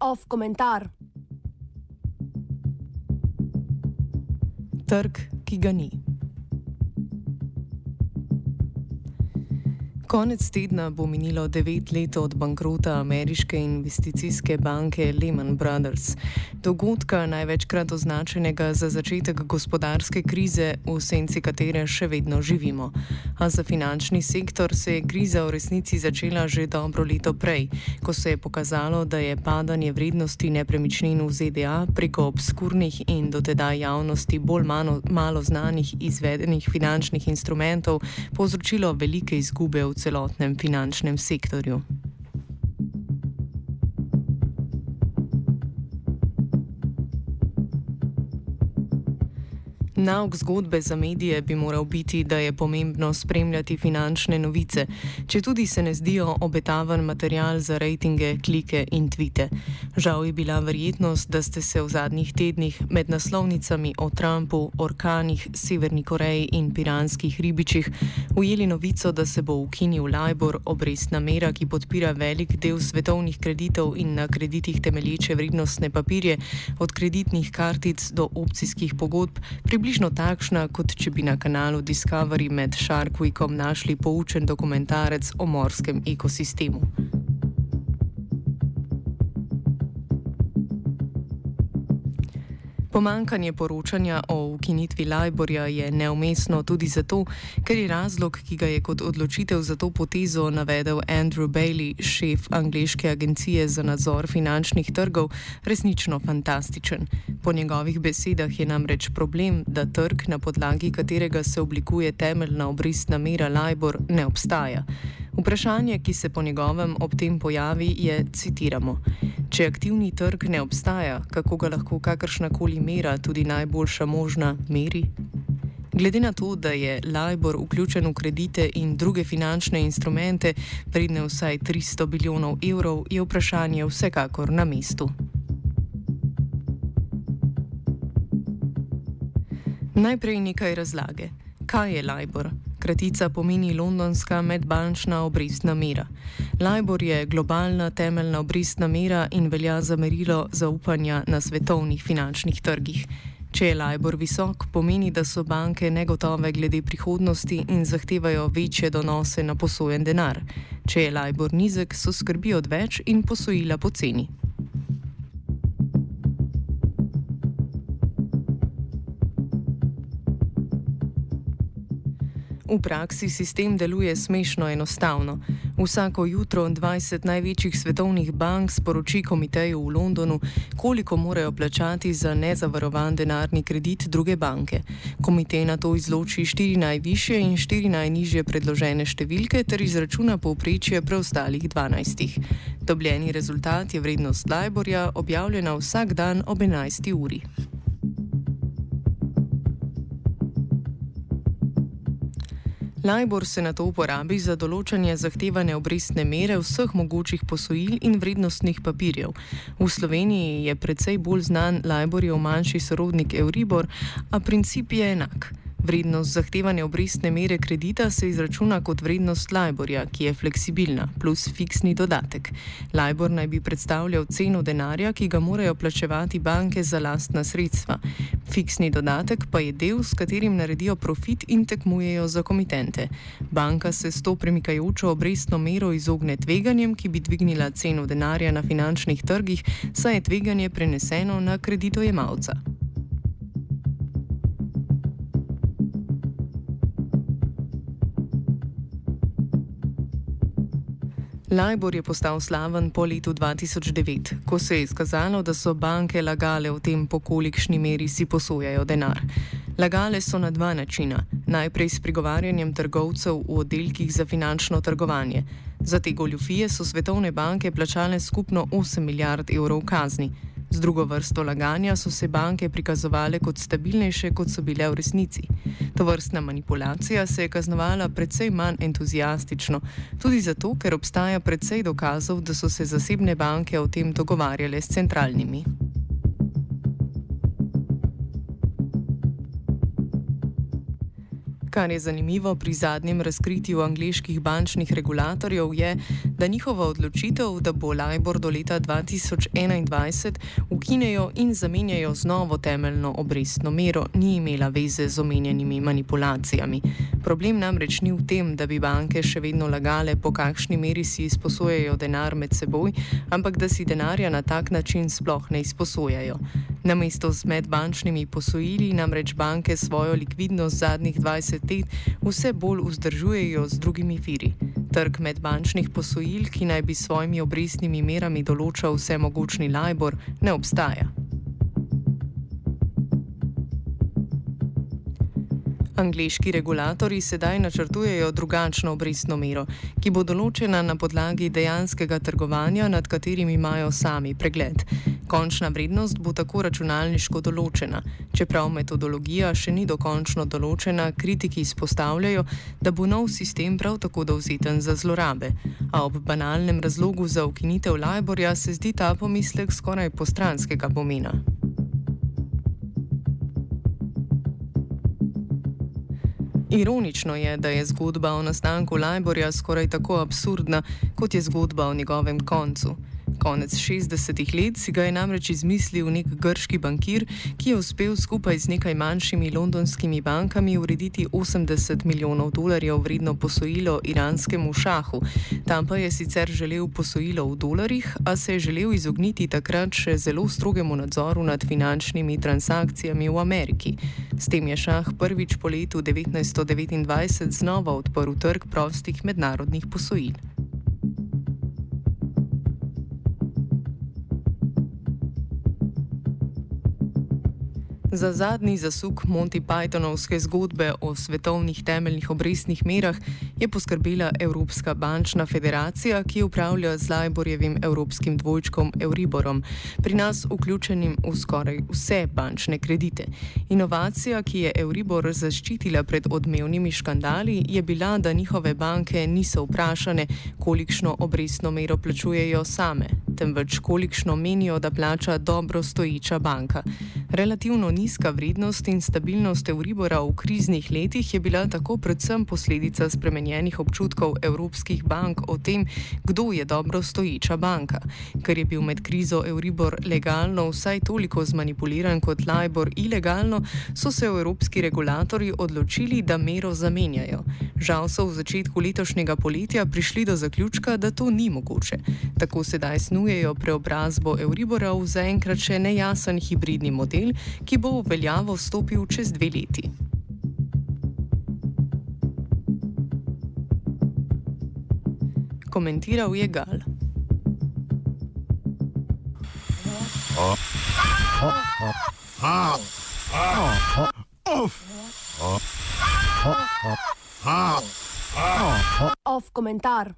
Off komentar. Trg, ki ga ni. Konec tedna bo minilo devet let od bankrota ameriške investicijske banke Lehman Brothers, dogodka največkrat označenega za začetek gospodarske krize, v senci katere še vedno živimo. A za finančni sektor se je kriza v resnici začela že dobro leto prej, ko se je pokazalo, da je padanje vrednosti nepremičnin v ZDA preko obskurnih in dotedaj javnosti bolj malo, malo znanih izvedenih finančnih instrumentov povzročilo velike izgube v celotnem finančnem sektorju. Nauk zgodbe za medije bi moral biti, da je pomembno spremljati finančne novice, če tudi se ne zdijo obetaven material za rejtinge, klike in tvite. Žal je bila verjetnost, da ste se v zadnjih tednih med naslovnicami o Trumpu, orkanih, Severni Koreji in piranskih ribičih ujeli novico, da se bo ukinil Libor, obrestna mera, ki podpira velik del svetovnih kreditov in na kreditih temelječe vrednostne papirje, od kreditnih kartic do opcijskih pogodb približno takšna, kot če bi na kanalu Discovery med Shark Weekom našli poučen dokumentarec o morskem ekosistemu. Pomankanje poročanja o ukinitvi Lajborja je neumestno tudi zato, ker je razlog, ki ga je kot odločitev za to potezo navedel Andrew Bailey, šef angliške agencije za nadzor finančnih trgov, resnično fantastičen. Po njegovih besedah je namreč problem, da trg, na podlagi katerega se oblikuje temeljna obrestna mera Lajbor, ne obstaja. Vprašanje, ki se po njegovem ob tem pojavi, je: citiramo. Če aktivni trg ne obstaja, kako ga lahko kakršnakoli mera, tudi najboljša možna, meri? Glede na to, da je Libor vključen v kredite in druge finančne instrumente, vredne vsaj 300 bilijonov evrov, je vprašanje vsekakor na mestu. Najprej nekaj razlage. Kaj je Libor? Kratica pomeni londonska medbančna obrestna mera. LIBOR je globalna temeljna obrestna mera in velja za merilo zaupanja na svetovnih finančnih trgih. Če je LIBOR visok, pomeni, da so banke negotove glede prihodnosti in zahtevajo večje donose na posojen denar. Če je LIBOR nizek, so skrbi odveč in posojila poceni. V praksi sistem deluje smešno enostavno. Vsako jutro 20 največjih svetovnih bank sporoči komiteju v Londonu, koliko morajo plačati za nezavarovan denarni kredit druge banke. Komitej na to izloči štiri najvišje in štiri najnižje predložene številke ter izračuna povprečje preostalih 12. Dobljeni rezultat je vrednost Liborja, objavljena vsak dan ob 11. uri. Libor se na to uporabi za določanje zahtevane obrestne mere vseh mogočih posojil in vrednostnih papirjev. V Sloveniji je precej bolj znan Liborjev manjši sorodnik Euribor, a princip je enak. Vrednost zahtevane obrestne mere kredita se izračuna kot vrednost Liborja, ki je fleksibilna, plus fiksni dodatek. Libor naj bi predstavljal ceno denarja, ki ga morajo plačevati banke za lastna sredstva. Fiksni dodatek pa je del, s katerim naredijo profit in tekmujejo za komitente. Banka se s to premikajočo obrestno mero izogne tveganjem, ki bi dvignila ceno denarja na finančnih trgih, saj je tveganje preneseno na kreditojemalca. Libor je postal slaven po letu 2009, ko se je izkazalo, da so banke lagale o tem, po kolikšni meri si posojajo denar. Lagale so na dva načina. Najprej s prigovarjanjem trgovcev v oddelkih za finančno trgovanje. Za te goljufije so svetovne banke plačale skupno 8 milijard evrov kazni. Z drugo vrsto laganja so se banke prikazovale kot stabilnejše, kot so bile v resnici. To vrstna manipulacija se je kaznovala precej manj entuzijastično, tudi zato, ker obstaja precej dokazov, da so se zasebne banke o tem dogovarjale s centralnimi. Kar je zanimivo pri zadnjem razkritju angliških bančnih regulatorjev, je, da njihova odločitev, da bo Libor do leta 2021 ukinejo in zamenjajo z novo temeljno obrestno mero, ni imela veze z omenjenimi manipulacijami. Problem namreč ni v tem, da bi banke še vedno lagale, po kakšni meri si izposojajo denar med seboj, ampak da si denarja na tak način sploh ne izposojajo. Namesto z medbančnimi posojili namreč banke svojo likvidnost zadnjih 20 let vse bolj vzdržujejo z drugimi viri. Trg medbančnih posojil, ki naj bi s svojimi obrestnimi merami določal vse mogočni Libor, ne obstaja. Angliški regulatori sedaj načrtujejo drugačno obrestno mero, ki bo določena na podlagi dejanskega trgovanja, nad katerim imajo sami pregled. Končna vrednost bo tako računalniško določena. Čeprav metodologija še ni dokončno določena, kritiki izpostavljajo, da bo nov sistem prav tako dovzeten za zlorabe. A ob banalnem razlogu za ukinitev Liborja se zdi ta pomislek skoraj postranskega pomena. Ironično je, da je zgodba o nastanku Lajborja skoraj tako absurdna, kot je zgodba o njegovem koncu. Konec 60-ih let si ga je namreč izmislil nek grški bankir, ki je uspel skupaj z nekaj manjšimi londonskimi bankami urediti 80 milijonov dolarjev vredno posojilo iranskemu šahu. Tam pa je sicer želel posojilo v dolarjih, a se je želel izogniti takrat še zelo strogemu nadzoru nad finančnimi transakcijami v Ameriki. S tem je šah prvič po letu 1929 znova odprl trg prostih mednarodnih posojil. Za zadnji zasuk Monty Pythonovske zgodbe o svetovnih temeljnih obrestnih merah je poskrbela Evropska bančna federacija, ki upravlja z Lajborjevim evropskim dvojčkom Euriborom, pri nas vključenim v skoraj vse bančne kredite. Inovacija, ki je Euribor zaščitila pred odmevnimi škandali, je bila, da njihove banke niso vprašane, kolikšno obrestno mero plačujejo same, temveč kolikšno menijo, da plača dobro stoječa banka. Relativno nizka vrednost in stabilnost Euribora v kriznih letih je bila tako predvsem posledica spremenjenih občutkov evropskih bank o tem, kdo je dobro stoječa banka. Ker je bil med krizo Euribor legalno vsaj toliko zmanipuliran kot Libor ilegalno, so se evropski regulatori odločili, da mero zamenjajo. Žal so v začetku letošnjega poletja prišli do zaključka, da to ni mogoče. Tako sedaj snujejo preobrazbo Euribora v zaenkrat še nejasen hibridni model, ki bo v veljavo stopil čez dve leti. Komentiral je Gal. Off komentar.